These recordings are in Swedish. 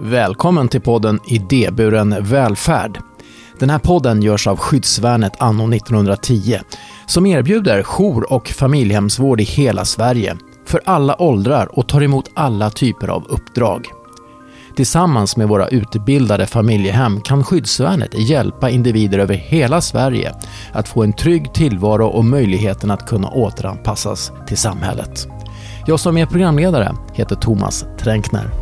Välkommen till podden Idéburen välfärd. Den här podden görs av Skyddsvärnet anno 1910 som erbjuder jour och familjehemsvård i hela Sverige för alla åldrar och tar emot alla typer av uppdrag. Tillsammans med våra utbildade familjehem kan Skyddsvärnet hjälpa individer över hela Sverige att få en trygg tillvaro och möjligheten att kunna återanpassas till samhället. Jag som är programledare heter Thomas Tränkner.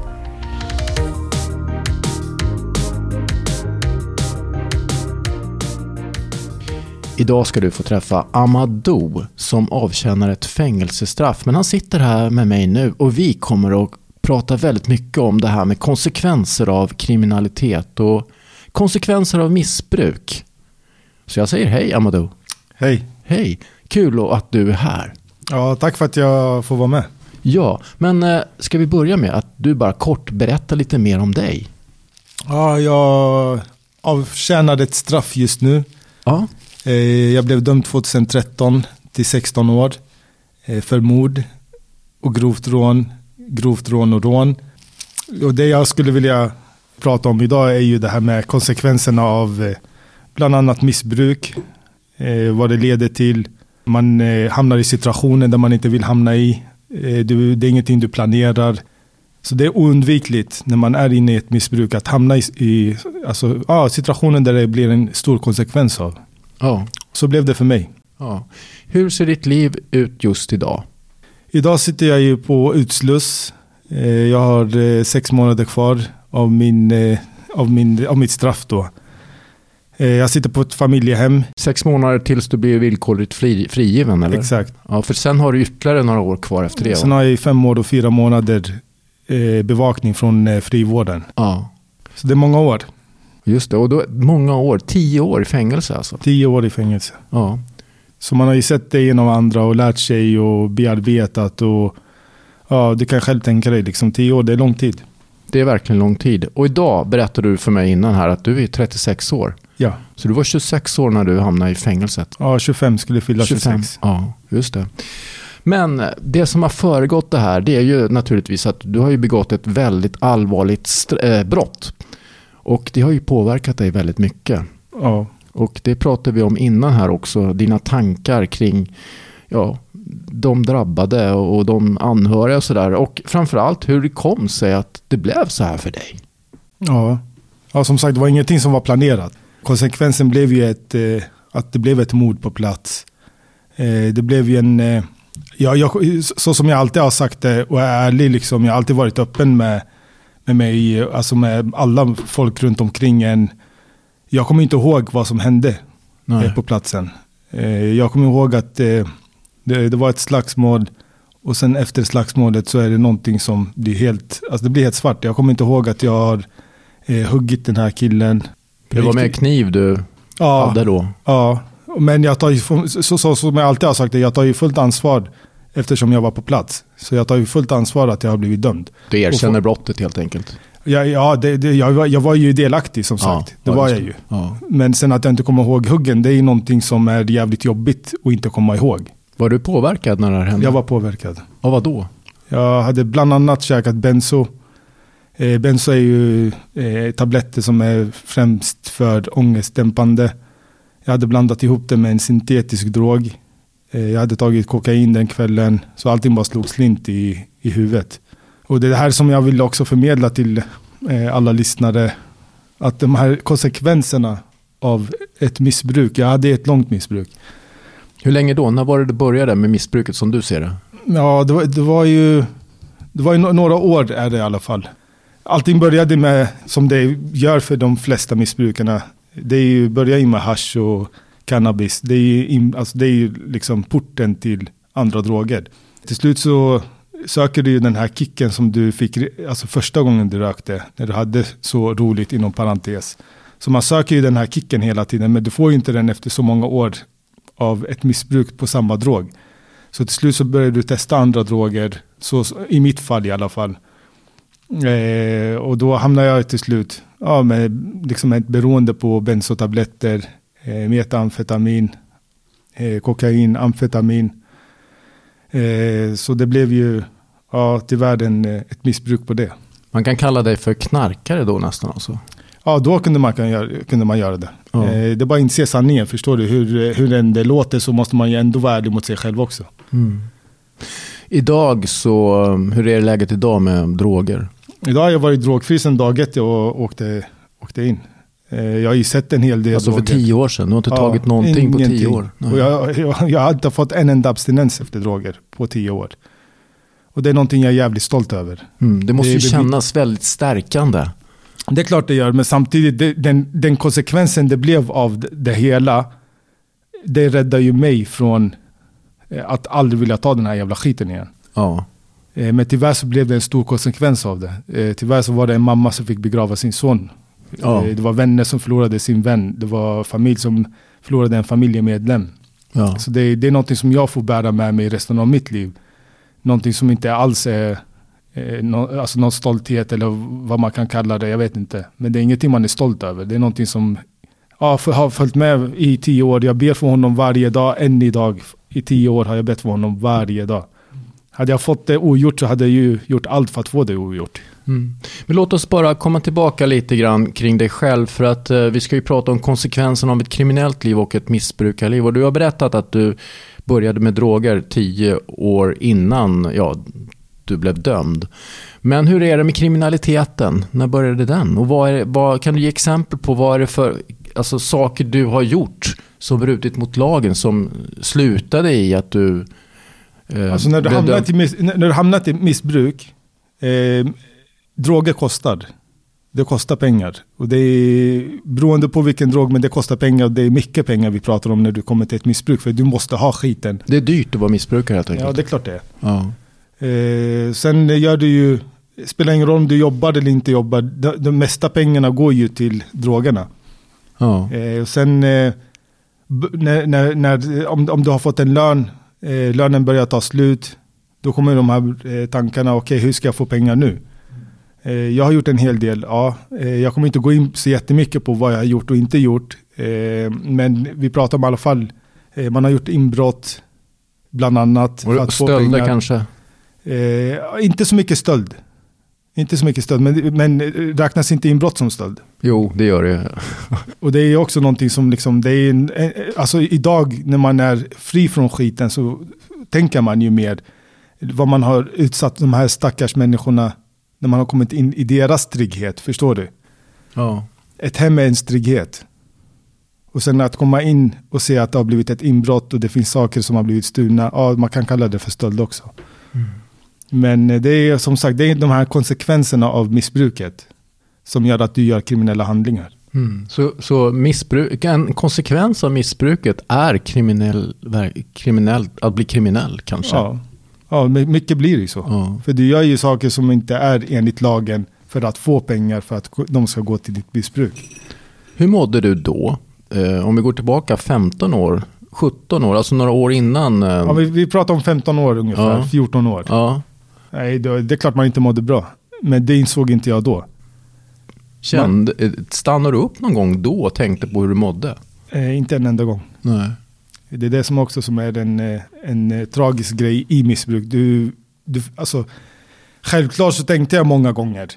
Idag ska du få träffa Amadou som avtjänar ett fängelsestraff. Men han sitter här med mig nu och vi kommer att prata väldigt mycket om det här med konsekvenser av kriminalitet och konsekvenser av missbruk. Så jag säger hej Amadou. Hej. Hej, kul att du är här. Ja, tack för att jag får vara med. Ja, men eh, ska vi börja med att du bara kort berättar lite mer om dig? Ja, jag avtjänade ett straff just nu. Ja. Eh, jag blev dömd 2013 till 16 år eh, för mord och grovt rån, grovt rån och rån. Och det jag skulle vilja prata om idag är ju det här med konsekvenserna av eh, bland annat missbruk, vad det leder till. Man hamnar i situationer där man inte vill hamna i. Det är ingenting du planerar. Så det är oundvikligt när man är inne i ett missbruk att hamna i, i alltså, situationer där det blir en stor konsekvens av. Ja. Så blev det för mig. Ja. Hur ser ditt liv ut just idag? Idag sitter jag ju på utsluss. Jag har sex månader kvar av, min, av, min, av mitt straff då. Jag sitter på ett familjehem. Sex månader tills du blir villkorligt fri, frigiven eller? Exakt. Ja, för sen har du ytterligare några år kvar efter det. Sen va? har jag fem år och fyra månader bevakning från frivården. Ja, Så det är många år. Just det. Och då, många år, tio år i fängelse alltså. Tio år i fängelse. Ja, Så man har ju sett det genom andra och lärt sig och bearbetat och ja, du kan själv tänka dig liksom tio år, det är lång tid. det är verkligen lång tid. Och idag berättade du för mig innan här att du är 36 år. Ja, Så du var 26 år när du hamnade i fängelset. ja 25 skulle fylla 26. Ja, just det. Men det som har föregått det här det är ju naturligtvis att du har ju begått ett väldigt allvarligt eh, brott. Och det har ju påverkat dig väldigt mycket. Ja, Och det pratade vi om innan här också. Dina tankar kring ja, de drabbade och de anhöriga och sådär. Och framförallt hur det kom sig att det blev så här för dig. ja. ja, som sagt det var ingenting som var planerat. Konsekvensen blev ju ett, eh, att det blev ett mord på plats. Eh, det blev ju en, eh, ja, jag, så som jag alltid har sagt det och är ärlig, liksom, jag har alltid varit öppen med, med mig, alltså med alla folk runt omkring en. Jag kommer inte ihåg vad som hände eh, på platsen. Eh, Jag kommer ihåg att eh, det, det var ett slagsmål och sen efter slagsmålet så är det någonting som blir helt, alltså det blir helt svart. Jag kommer inte ihåg att jag har huggit den här killen. Det var med kniv du ja, hade då. ja, men jag tar ju, så, så, som jag alltid har sagt, jag tar ju fullt ansvar eftersom jag var på plats. Så jag tar ju fullt ansvar att jag har blivit dömd. Du erkänner brottet helt enkelt. Ja, ja det, det, jag, var- jag var ju delaktig som sagt. det ja, var just jag ju. Ja. Men sen att jag inte kommer ihåg huggen, det är ju någonting som är jävligt jobbigt att inte komma ihåg. Var du påverkad när det här hände? Jag var påverkad. Av vad då? Jag hade bland annat käkat benzo. Eh, benzo är ju eh, tabletter som är främst för ångestdämpande. Jag hade blandat ihop det med en syntetisk drog. Eh, jag hade tagit kokain den kvällen. Så allting bara slog slint i, i huvudet. Och det är det här som jag vill också förmedla till eh, alla lyssnare. Att de här konsekvenserna av ett missbruk. Jag hade ett långt missbruk. Hur länge då? När var det du började med missbruket som du ser det? Ja, det var, det var ju, det var ju några år är det i alla fall. Allting började med, som det gör för de flesta missbrukarna, det är ju, börjar ju med hash och cannabis. Det är ju, in, alltså det är ju liksom porten till andra droger. Till slut så söker du ju den här kicken som du fick alltså första gången du rökte, när du hade så roligt inom parentes. Så man söker ju den här kicken hela tiden, men du får ju inte den efter så många år av ett missbruk på samma drog. Så till slut så började du testa andra droger, så, i mitt fall i alla fall. Eh, och då hamnar jag till slut ja, med liksom ett beroende på bensotabletter, eh, metamfetamin, eh, kokain, amfetamin. Eh, så det blev ju ja, tyvärr en, eh, ett missbruk på det. Man kan kalla dig för knarkare då nästan alltså? Ja, då kunde man, kunde man göra det. Ja. Eh, det är bara att inse sanningen, förstår du? Hur, hur än det låter så måste man ju ändå vara ärlig mot sig själv också. Mm. Idag så, hur är läget idag med droger? Idag har jag varit drogfri sedan dag ett och åkte, åkte in. Eh, jag har ju sett en hel del Alltså för tio år sedan? Du har inte ja, tagit någonting ingenting. på tio år? Och jag, jag, jag har inte fått en enda abstinens efter droger på tio år. Och det är någonting jag är jävligt stolt över. Mm, det måste det, ju kännas väldigt stärkande. Det är klart det gör, men samtidigt det, den, den konsekvensen det blev av det hela, det räddar ju mig från eh, att aldrig vilja ta den här jävla skiten igen. Ja. Eh, men tyvärr så blev det en stor konsekvens av det. Tyvärr så var det en mamma som fick begrava sin son Ja. Eh, det var vänner som förlorade sin vän. Det var familj som förlorade en familjemedlem. Ja. Så det, det är någonting som jag får bära med mig resten av mitt liv. Någonting som inte alls är eh, no, alltså någon stolthet eller vad man kan kalla det. Jag vet inte. Men det är ingenting man är stolt över. Det är någonting som ja, för, har följt med i tio år. Jag ber för honom varje dag, än idag. I tio år har jag bett för honom varje dag. Hade jag fått det ogjort så hade jag ju gjort allt för att få det ogjort. Mm. Men låt oss bara komma tillbaka lite grann kring dig själv. För att eh, vi ska ju prata om konsekvenserna av ett kriminellt liv och ett missbrukarliv. Och du har berättat att du började med droger tio år innan ja, du blev dömd. Men hur är det med kriminaliteten? När började den? Och vad är, vad, kan du ge exempel på vad är det för alltså, saker du har gjort som brutit mot lagen som slutade i att du eh, Alltså när du, hamnat i, när du hamnat i missbruk eh, droger kostar. Det kostar pengar. Och det är beroende på vilken drog, men det kostar pengar. Och det är mycket pengar vi pratar om när du kommer till ett missbruk. För du måste ha skiten. Det är dyrt att vara missbrukare helt enkelt. Ja, det är klart det är. Ja. Eh, sen gör du ju, spelar ingen roll om du jobbar eller inte jobbar. De, de mesta pengarna går ju till drogerna. Ja. Eh, sen eh, när, när, när, om, om du har fått en lön, eh, lönen börjar ta slut. Då kommer de här eh, tankarna, okej okay, hur ska jag få pengar nu? Eh, jag har gjort en hel del, ja. Eh, jag kommer inte gå in så jättemycket på vad jag har gjort och inte gjort. Eh, men vi pratar om i alla fall, man har gjort inbrott bland annat. För att stölder kanske? inte så mycket stöld. Inte så mycket stöld, men, men räknas inte inbrott som stöld? Jo, det gör det. och det är också någonting som liksom, det är en, alltså idag när man är fri från skiten så tänker man ju mer vad man har utsatt de här stackars människorna när man har kommit in i deras trygghet, förstår du? Ja. Ett hem är ens trygghet. Och sen att komma in och se att det har blivit ett inbrott och det finns saker som har blivit stulna. Ja, man kan kalla det för stöld också. Mm. Men eh, det är som sagt, det är de här konsekvenserna av missbruket som gör att du gör kriminella handlingar. Mm. Så, så missbruk, en konsekvens av missbruket är kriminell, kriminell, att bli kriminell kanske? Ja, Ja, mycket blir det ju så. Ja. För du gör ju saker som inte är enligt lagen för att få pengar för att de ska gå till ditt missbruk. Hur mådde du då? Eh, om vi går tillbaka 15 år, 17 år, alltså några år innan. Eh... Ja, vi, vi pratar om 15 år ungefär, ja. 14 år. Ja. Nej, det, det, är klart man inte mådde bra. Men det insåg inte jag då. Kände, man, stannade du upp någon gång då och tänkte på hur du mådde? Eh, inte en enda gång. Nej. Det är det som också som är eh, en, en tragisk grej i missbruk. Du, du, alltså, självklart så tänkte jag många gånger,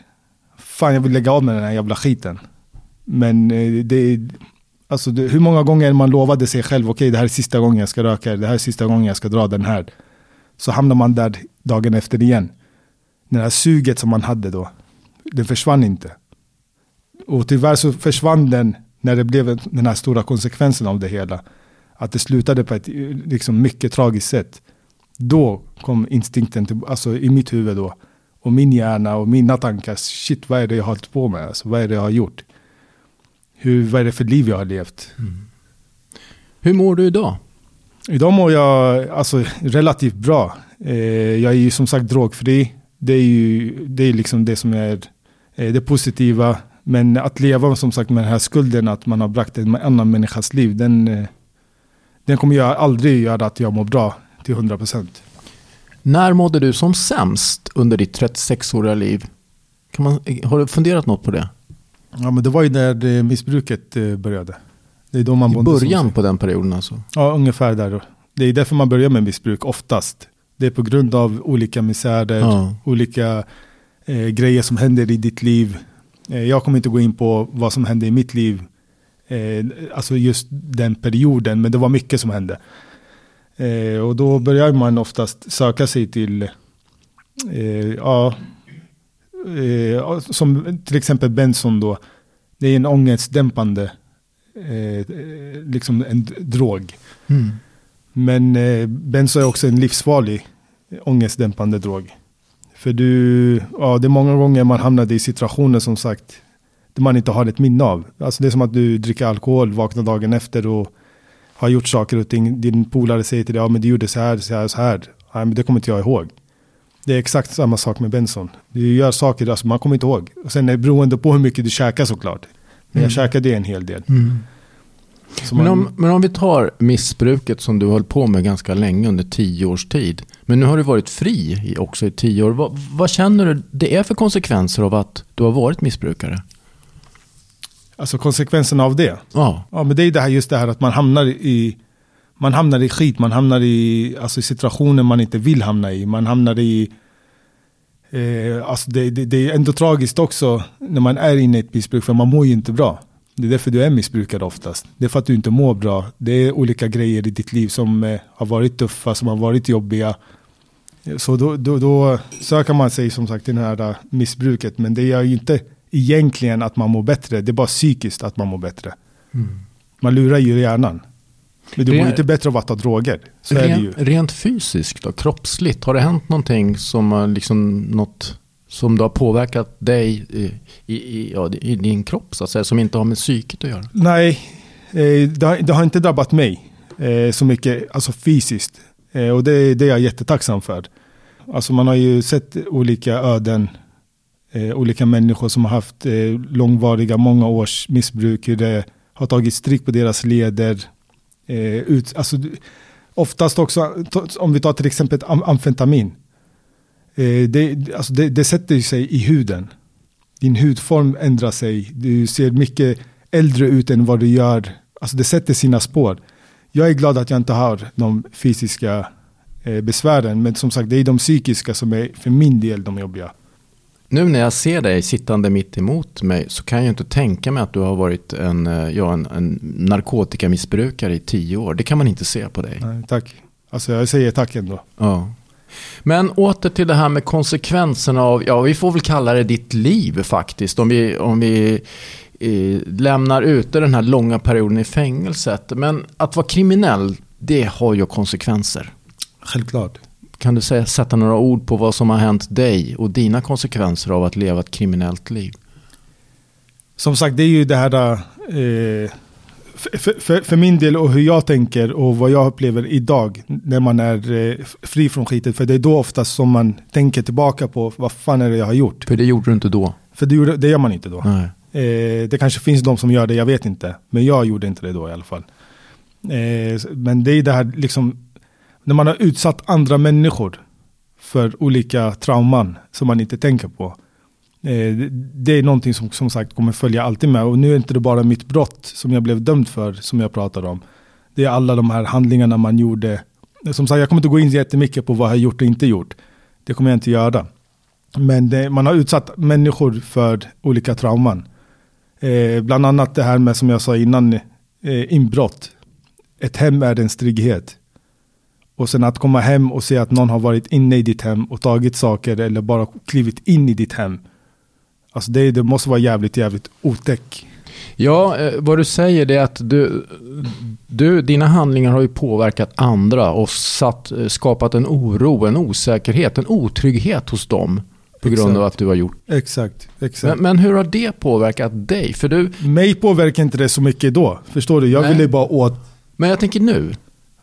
fan jag vill lägga av med den här jävla skiten. Men eh, det, alltså det, hur många gånger man lovade sig själv, okej okay, det här är sista gången jag ska röka, det här är sista gången jag ska dra den här. Så hamnar man där dagen efter igen. Det här suget som man hade då, den försvann inte. Och tyvärr så försvann den när det blev den här stora konsekvensen av det hela att det slutade på ett liksom, mycket tragiskt sätt. Då kom instinkten till, alltså, i mitt huvud då. Och min hjärna och mina tankar. Shit, vad är det jag har hållit på med? Alltså, vad är det jag har gjort? Hur, vad är det för liv jag har levt? Mm. Hur mår du idag? Idag mår jag alltså, relativt bra. Eh, jag är ju som sagt drogfri. Det är ju det, är liksom det som är eh, det positiva. Men att leva som sagt med den här skulden att man har bragt en annan människas liv. Den, eh, den kommer jag aldrig göra att jag mår bra till 100%. När mådde du som sämst under ditt 36-åriga liv? Kan man, har du funderat något på det? Ja, men det var ju när missbruket eh, började. Det är då man I början på den perioden alltså? Ja, ungefär där. Det är därför man börjar med missbruk oftast. Det är på grund av olika misärer, ja. olika eh, grejer som händer i ditt liv. Eh, jag kommer inte gå in på vad som hände i mitt liv, eh, alltså just den perioden, men det var mycket som hände. Eh, och då börjar man oftast söka sig till, eh, ja, eh, som till exempel Benson då, det är en ångestdämpande, liksom en drog. Mm. Men eh, benzo är också en livsfarlig ångestdämpande drog. För du, ja, det är många gånger man hamnar i situationer som sagt, man inte har ett minne av. Alltså det är som att du dricker alkohol, vaknar dagen efter och har gjort saker och ting. Din polare säger till dig, ja men du gjorde så här, så här, så här. Nej men det kommer inte jag ihåg. Det är exakt samma sak med benson. Du gör saker, alltså man kommer inte ihåg. Och sen är det beroende på hur mycket du käkar såklart. Men jag mm. käkade en hel del. Mm. Men om, men om vi tar missbruket som du höll på med ganska länge under tio års tid. Men nu har du varit fri också i tio år. Vad, vad, känner du det är för konsekvenser av att du har varit missbrukare? Alltså konsekvenserna av det? Ja. Ja, men det är det här, just det här att man hamnar i man hamnar i skit, man hamnar i, alltså, situationer man inte vill hamna i. Man hamnar i... Eh, alltså det, det, det, är ändå tragiskt också när man är inne i ett missbruk, för man mår ju inte bra. Det är därför du är missbrukare oftast. Det är för att du inte mår bra. Det är olika grejer i ditt liv som eh, har varit tuffa, som har varit jobbiga. Så då, då, då söker man sig som sagt till det här uh, missbruket. Men det gör ju inte egentligen att man mår bättre. Det är bara psykiskt att man mår bättre. Mm. Man lurar ju hjärnan. Men du mår inte bättre av att ta droger. Så rent, rent fysiskt då, kroppsligt, har det hänt någonting som liksom något som du har påverkat dig i, i, ja, i, din kropp så att säga, som inte har med psyket att göra? Nej, eh, det, har, det, har, inte drabbat mig eh, så mycket, alltså fysiskt. Eh, och det, det är jag jättetacksam för. Alltså man har ju sett olika öden, eh, olika människor som har haft eh, långvariga, många års missbruk, hur det har tagit stryk på deras leder. Eh, ut, alltså, oftast också, om vi tar till exempel amfetamin, Eh, det, alltså det, det, sätter sig i huden. Din hudform ändrar sig. Du ser mycket äldre ut än vad du gör. Alltså det sätter sina spår. Jag är glad att jag inte har de fysiska eh, besvären. Men som sagt, det är de psykiska som är för min del de jobbiga. Nu när jag ser dig sittande mitt emot mig så kan jag inte tänka mig att du har varit en, eh, ja, en, en narkotikamissbrukare i tio år. Det kan man inte se på dig. Nej, tack. Alltså jag säger tack ändå. Ja. Men åter till det här med konsekvenserna av, ja vi får väl kalla det ditt liv faktiskt. Om vi, om vi eh, lämnar ute den här långa perioden i fängelset. Men att vara kriminell, det har ju konsekvenser. Självklart. Kan du säga, sätta några ord på vad som har hänt dig och dina konsekvenser av att leva ett kriminellt liv? Som sagt, det är ju det här eh, för, för, för, min del och hur jag tänker och vad jag upplever idag när man är eh, fri från skiten. För det är då oftast som man tänker tillbaka på vad fan är det jag har gjort. För det gjorde du inte då? För det, gjorde, det gör man inte då. Eh, det kanske finns de som gör det, jag vet inte. Men jag gjorde inte det då i alla fall. Eh, men det är det här liksom, när man har utsatt andra människor för olika trauman som man inte tänker på. Eh, det är någonting som som sagt kommer följa alltid med. Och nu är inte det bara mitt brott som jag blev dömd för som jag pratar om. Det är alla de här handlingarna man gjorde. Som sagt, jag kommer inte gå in jättemycket på vad jag har gjort och inte gjort. Det kommer jag inte göra. Men det, man har utsatt människor för olika trauman. Eh, bland annat det här med, som jag sa innan, eh, inbrott. Ett hem är en trygghet. Och sen att komma hem och se att någon har varit inne i ditt hem och tagit saker eller bara klivit in i ditt hem Alltså det, det måste vara jävligt, jävligt otäck. Ja, eh, vad du säger är att du, du, dina handlingar har ju påverkat andra och satt, eh, skapat en oro, en osäkerhet, en otrygghet hos dem. På grund exakt. av att du har gjort. Exakt. exakt. Men, men, hur har det påverkat dig? För du... Mig påverkar inte det så mycket då. Förstår du? Jag Nej. ville bara åt... Men jag tänker nu.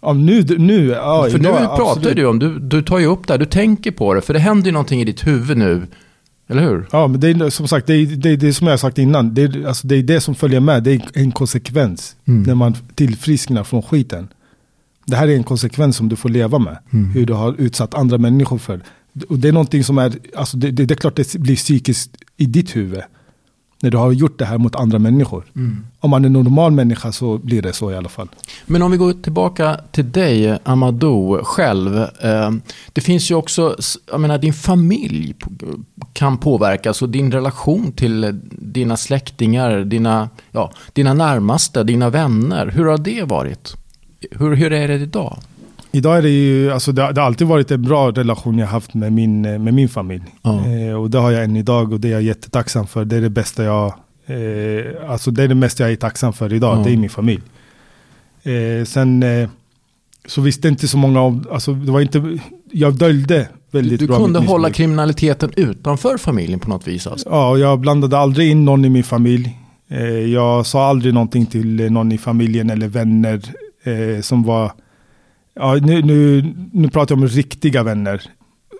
Ja, nu, nu, ja, För nu pratar absolut. du om, du, du tar ju upp det här, du tänker på det. För det händer ju någonting i ditt huvud nu eller hur? Ja, men det är som sagt, det är det, är det som jag har sagt innan. Det är, alltså, det är det som följer med. Det är en konsekvens mm. när man tillfrisknar från skiten. Det här är en konsekvens som du får leva med. Mm. Hur du har utsatt andra människor för. Och det är någonting som är, alltså det, det, det är klart det blir psykiskt i ditt huvud. När du har gjort det här mot andra människor. Mm. Om man är normal människa så blir det så i alla fall. Men om vi går tillbaka till dig, Amadou, själv. Eh, det finns ju också, jag menar din familj kan påverkas och din relation till dina släktingar, dina, ja, dina närmaste, dina vänner. Hur har det varit? Hur, hur är det idag? Idag är det ju, alltså det, det har alltid varit en bra relation jag haft med min, med min familj. Ja. Eh, och det har jag än idag och det är jag jättetacksam för. Det är det bästa jag, eh, alltså det är det mesta jag är tacksam för idag. Ja. Det är min familj. Eh, sen eh, så visste inte så många om, alltså det var inte, jag döljde väldigt Du, du bra kunde mitt hålla kriminaliteten utanför familjen på något vis alltså? Ja, och jag blandade aldrig in någon i min familj. Eh, jag sa aldrig någonting till eh, någon i familjen eller vänner som var... Ja, nu, nu, nu pratar jag om riktiga vänner.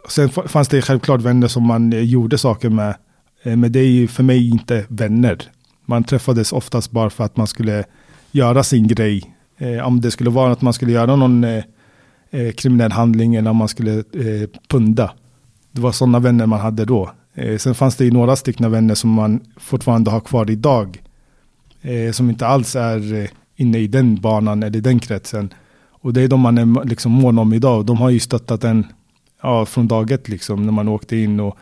Sen fanns det självklart vänner som man eh, gjorde saker med. Eh, men det är ju för mig inte vänner. Man träffades oftast bara för att man skulle göra sin grej. Eh, om det skulle vara att man skulle göra någon kriminell handling eller om man skulle punda. Det var sådana vänner man hade då. Sen fanns det ju några stycken vänner som man fortfarande har kvar idag. Som inte alls är inne i den banan eller den kretsen. Och det är de man är liksom mån om idag. De har ju stöttat en ja, från dag ett liksom när man åkte in. Och,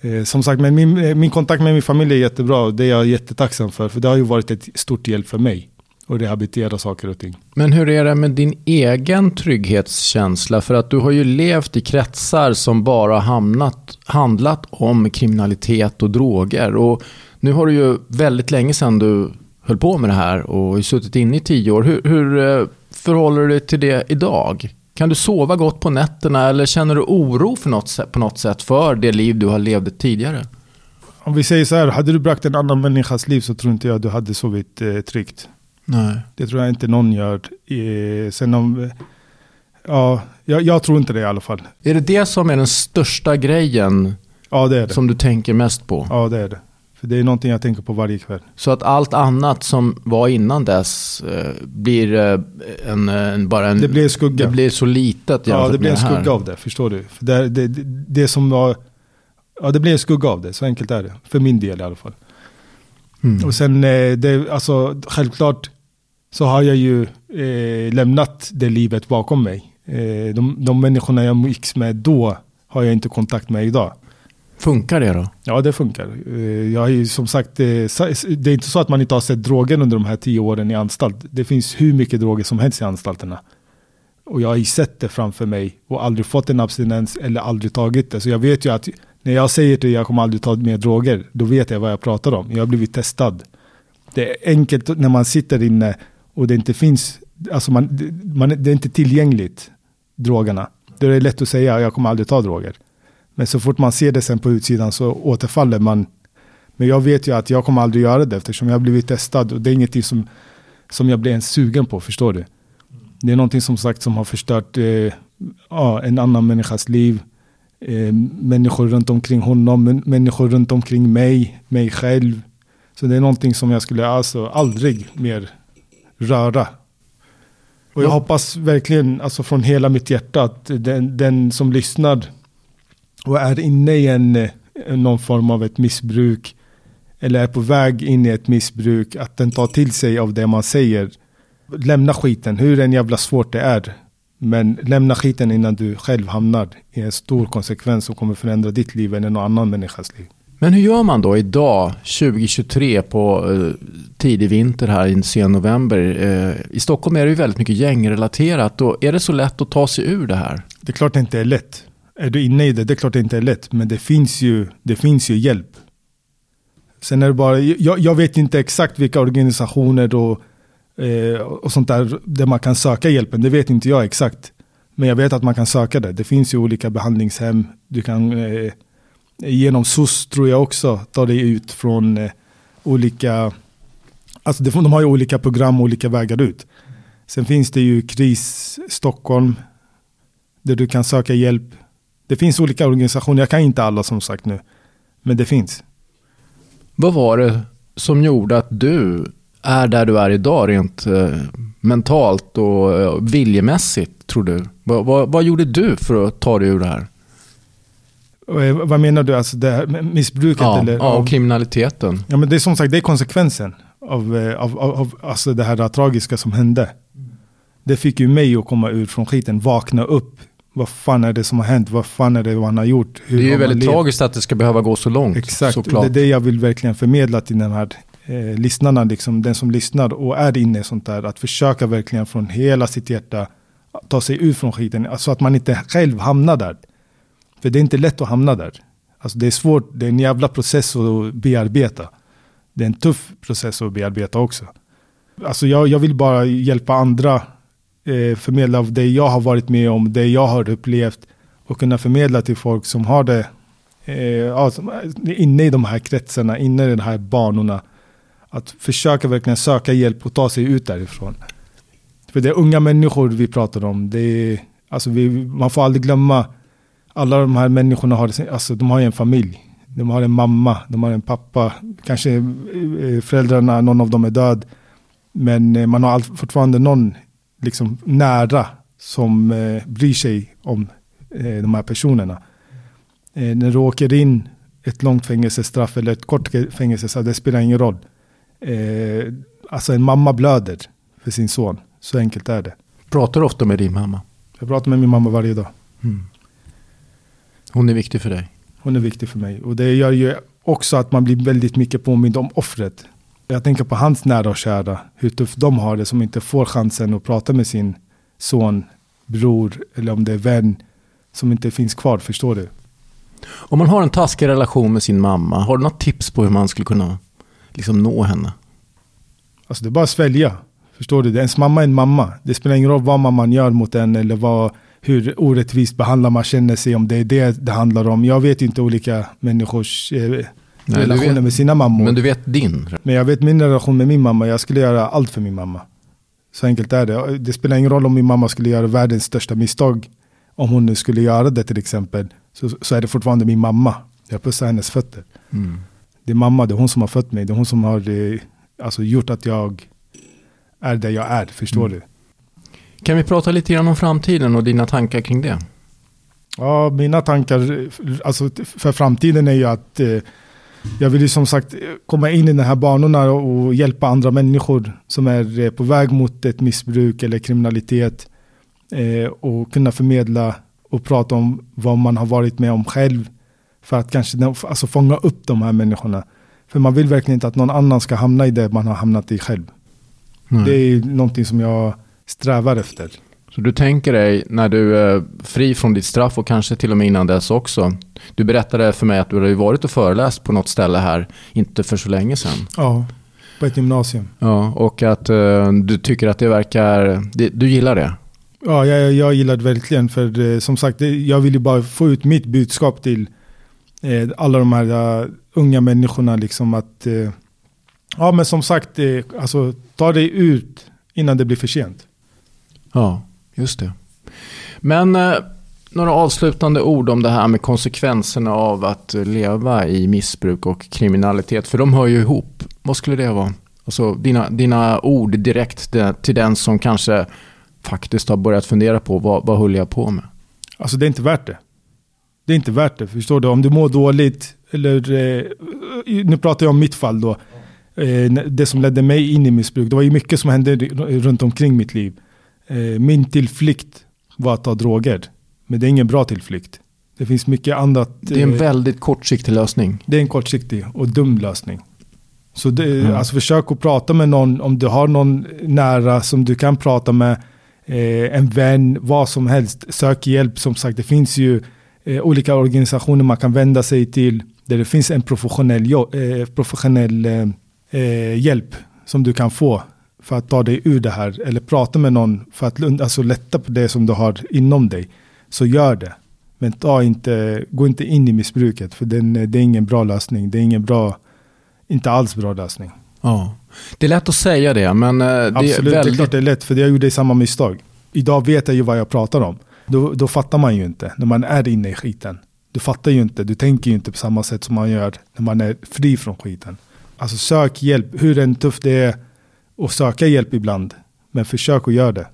eh, som sagt, men min, eh, min kontakt med min familj är jättebra. Och det är jag jättetacksam för. För det har ju varit ett stort hjälp för mig. Och rehabilitera saker och ting. Men hur är det med din egen trygghetskänsla? För att du har ju levt i kretsar som bara hamnat, handlat om kriminalitet och droger. Och nu har du ju väldigt länge sedan du höll på med det här och suttit inne i tio år. Hur, hur eh, förhåller du dig till det idag? Kan du sova gott på nätterna eller känner du oro för något, sätt- på något sätt för det liv du har levt tidigare? Om vi säger så här, hade du bragt en annan människas liv så tror inte jag du hade sovit eh, tryggt. Nej. Det tror jag inte någon gör. Eh, sen om... eh, Ja, jag, jag tror inte det i alla fall. Är det det som är den största grejen Ja, det är det. som du tänker mest på? Ja, det är det. För det är någonting jag tänker på varje kväll. Så att allt annat som var innan dess eh, blir eh, en, en, bara en... Det blir en skugga. Det blir så litet Ja, det blir en med här. skugga av det, förstår du? För det, det, det, det som var... Ja, det blir en skugga av det, så enkelt är det. För min del i alla fall. Mm. Och sen, eh, det, alltså, självklart så har jag ju eh, lämnat det livet bakom mig. Eh, de, de människorna jag umgicks med då har jag inte kontakt med idag. Funkar det då? Ja, det funkar. Eh, jag är ju som sagt, eh, det är inte så att man inte har sett drogen under de här tio åren i anstalt. Det finns hur mycket droger som helst i anstalterna. Och jag har ju sett det framför mig och aldrig fått en abstinens eller aldrig tagit det. Så jag vet ju att när jag säger till jag kommer aldrig ta mer droger, då vet jag vad jag pratar om. Jag har blivit testad. Det är enkelt när man sitter inne och det inte finns, alltså man, man, det är inte tillgängligt, drogerna. Då är det lätt att säga jag kommer aldrig ta droger. Men så fort man ser det sen på utsidan så återfaller man. Men jag vet ju att jag kommer aldrig göra det eftersom jag har blivit testad och det är ingenting som, som jag blir ens sugen på, förstår du? Det är någonting som sagt som har förstört eh, ja, en annan människas liv. Eh, människor runt omkring honom, människor runt omkring mig, mig själv. Så det är någonting som jag skulle alltså aldrig mer röra. Och jag Ja. hoppas verkligen, alltså från hela mitt hjärta, att den, den som lyssnar och är inne i en, eh, någon form av ett missbruk eller är på väg in i ett missbruk, att den tar till sig av det man säger. Lämna skiten, hur en jävla svårt det är. Men lämna skiten innan du själv hamnar i en stor konsekvens som kommer förändra ditt liv eller någon annan människas liv. Men hur gör man då idag, 2023 på eh, tidig vinter här i sen november? Eh, I Stockholm är det ju väldigt mycket gängrelaterat och är det så lätt att ta sig ur det här? Det är klart det inte är lätt. Är du inne i det, det är klart det inte är lätt. Men det finns ju, det finns ju hjälp. Sen är det bara, jag, jag vet inte exakt vilka organisationer och, eh, och sånt där, där man kan söka hjälpen. Det vet inte jag exakt. Men jag vet att man kan söka det. Det finns ju olika behandlingshem. Du kan eh, genom SOS tror jag också ta dig ut från eh, olika, alltså de har ju olika program och olika vägar ut. Sen finns det ju KRIS Stockholm där du kan söka hjälp. Det finns olika organisationer, jag kan inte alla som sagt nu, men det finns. Vad var det som gjorde att du är där du är idag rent eh, mentalt och eh, viljemässigt tror du? Vad, vad, vad gjorde du för att ta dig ur det här? Eh, Vad menar du? Alltså det här missbruket? Ja, eller? ja, och kriminaliteten. Ja, men det är som sagt det är konsekvensen av, av, av, av alltså det här tragiska som hände. Det fick ju mig att komma ur från skiten, vakna upp. Vad fan är det som har hänt? Vad fan är det han har gjort? Hur Det är ju man väldigt tragiskt att det ska behöva gå så långt. Exakt, såklart. det är det jag vill verkligen förmedla till den här eh, lyssnarna, liksom, den som lyssnar och är inne i sånt där. Att försöka verkligen från hela sitt hjärta ta sig ut från skiten. Så att man inte själv hamnar där. För det är inte lätt att hamna där. Alltså det är svårt, det är en jävla process att bearbeta. Det är en tuff process att bearbeta också. Alltså jag, jag vill bara hjälpa andra, eh, förmedla av det jag har varit med om, det jag har upplevt och kunna förmedla till folk som har det eh, alltså, inne i de här kretsarna, inne i de här banorna. Att försöka verkligen söka hjälp och ta sig ut därifrån. För det är unga människor vi pratar om. Det är, alltså vi, man får aldrig glömma, alla de här människorna har, alltså de har ju en familj. De har en mamma, de har en pappa, kanske eh, föräldrarna, någon av dem är död. Men eh, man har all, fortfarande någon liksom nära som eh, bryr sig om eh, de här personerna. Eh, när du åker in ett långt fängelsestraff eller ett kort fängelsestraff, det spelar ingen roll. Eh, alltså en mamma blöder för sin son, så enkelt är det. Pratar du ofta med din mamma? Jag pratar med min mamma varje dag. Mm. Hon är viktig för dig. Hon är viktig för mig. Och det gör ju också att man blir väldigt mycket påmind om offret. Jag tänker på hans nära och kära, hur tufft de har det som inte får chansen att prata med sin son, bror eller om det är vän som inte finns kvar, förstår du? Om man har en taskig relation med sin mamma, har du något tips på hur man skulle kunna liksom nå henne? Alltså det är bara att svälja. Förstår du? Ens mamma är en mamma. Det spelar ingen roll vad mamman gör mot en eller vad, hur orättvist behandlad man känner sig om det är det det handlar om. Jag vet inte olika människors eh, Nej, relationer vet- med sina mammor. Men du vet din. Men jag vet min relation med min mamma, jag skulle göra allt för min mamma. Så enkelt är det. Det spelar ingen roll om min mamma skulle göra världens största misstag. Om hon nu skulle göra det till exempel. Så, så är det fortfarande min mamma. Jag pussar hennes fötter. Mm. Det är mamma, det är hon som har fött mig. Det är hon som har eh, alltså, gjort att jag är där jag är. Förstår Mm. du? Kan vi prata lite grann om framtiden och dina tankar kring det? Ja, mina tankar alltså, för framtiden är ju att eh, jag vill ju som sagt komma in i de här banorna och hjälpa andra människor som är eh, på väg mot ett missbruk eller kriminalitet eh, och kunna förmedla och prata om vad man har varit med om själv för att kanske alltså, fånga upp de här människorna. För man vill verkligen inte att någon annan ska hamna i det man har hamnat i själv. Mm. Det är någonting som jag strävar efter. Så du tänker dig när du är fri från ditt straff och kanske till och med innan dess också. Du berättade för mig att du har ju varit och föreläst på något ställe här, inte för så länge sedan. Ja, på ett gymnasium. Ja, och att eh, du tycker att det verkar, det, du gillar det. Ja, jag, jag gillar det verkligen. För eh, som sagt, jag vill ju bara få ut mitt budskap till eh, alla de här unga människorna. Liksom att, ja men som sagt, alltså, ta dig ut innan det blir för sent. Ja, just det. Men eh, några avslutande ord om det här med konsekvenserna av att leva i missbruk och kriminalitet. För de hör ju ihop. Vad skulle det vara? Alltså dina, dina ord direkt till den som kanske faktiskt har börjat fundera på vad, vad höll jag på med? Alltså det är inte värt det. Det är inte värt det, förstår du? Om du mår dåligt, eller eh, nu pratar jag om mitt fall då. Eh, det som ledde mig in i missbruk. Det var ju mycket som hände runt omkring mitt liv. Eh, min tillflykt var att ta droger. Men det är ingen bra tillflykt. Det finns mycket annat. Det är en eh, väldigt kortsiktig lösning. det är en kortsiktig och dum lösning. Så det, Mm. alltså försök att prata med någon, om du har någon nära som du kan prata med, eh, en vän, vad som helst. Sök hjälp, som sagt det finns ju eh, olika organisationer man kan vända sig till där det finns en professionell, eh, professionell eh, hjälp som du kan få för att ta dig ur det här. Eller prata med någon för att alltså, lätta på det som du har inom dig. Så gör det. Men ta inte, gå inte in i missbruket för den, det är ingen bra lösning. Det är ingen bra, inte alls bra lösning. Ja. Det är lätt att säga det, men eh, det är Absolut, det är väldigt... klart det är lätt för jag gjorde samma misstag. Idag vet jag ju vad jag pratar om. Då, då fattar man ju inte när man är inne i skiten. Du fattar ju inte, du tänker ju inte på samma sätt som man gör när man är fri från skiten. Alltså sök hjälp, hur än tufft det är att söka hjälp ibland. Men försök att göra det.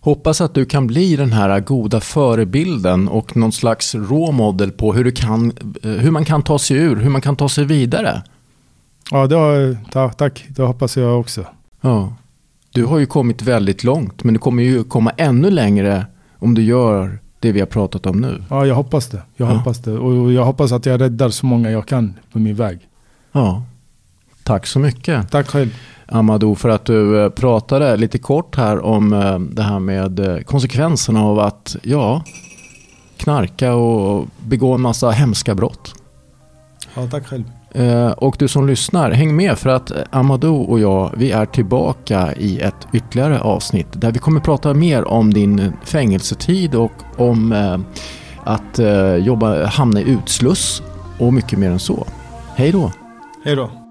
Hoppas att du kan bli den här goda förebilden och någon slags råmodell på hur, du kan, hur man kan ta sig ur, hur man kan ta sig vidare. Ja, det har, tack. Det hoppas jag också. Ja. Du har ju kommit väldigt långt, men du kommer ju komma ännu längre om du gör det vi har pratat om nu. Ja, jag hoppas det. Jag ja. hoppas det. Och jag hoppas att jag räddar så många jag kan på min väg. Ja. Tack så mycket. Tack själv. Amadou för att du eh, pratade lite kort här om eh, det här med eh, konsekvenserna av att ja, knarka och begå en massa hemska brott. Ja, tack själv. Och du som lyssnar, häng med för att Amadou och jag, vi är tillbaka i ett ytterligare avsnitt där vi kommer prata mer om din fängelsetid och om att jobba, hamna i utsluss och mycket mer än så. Hej då! Hej då!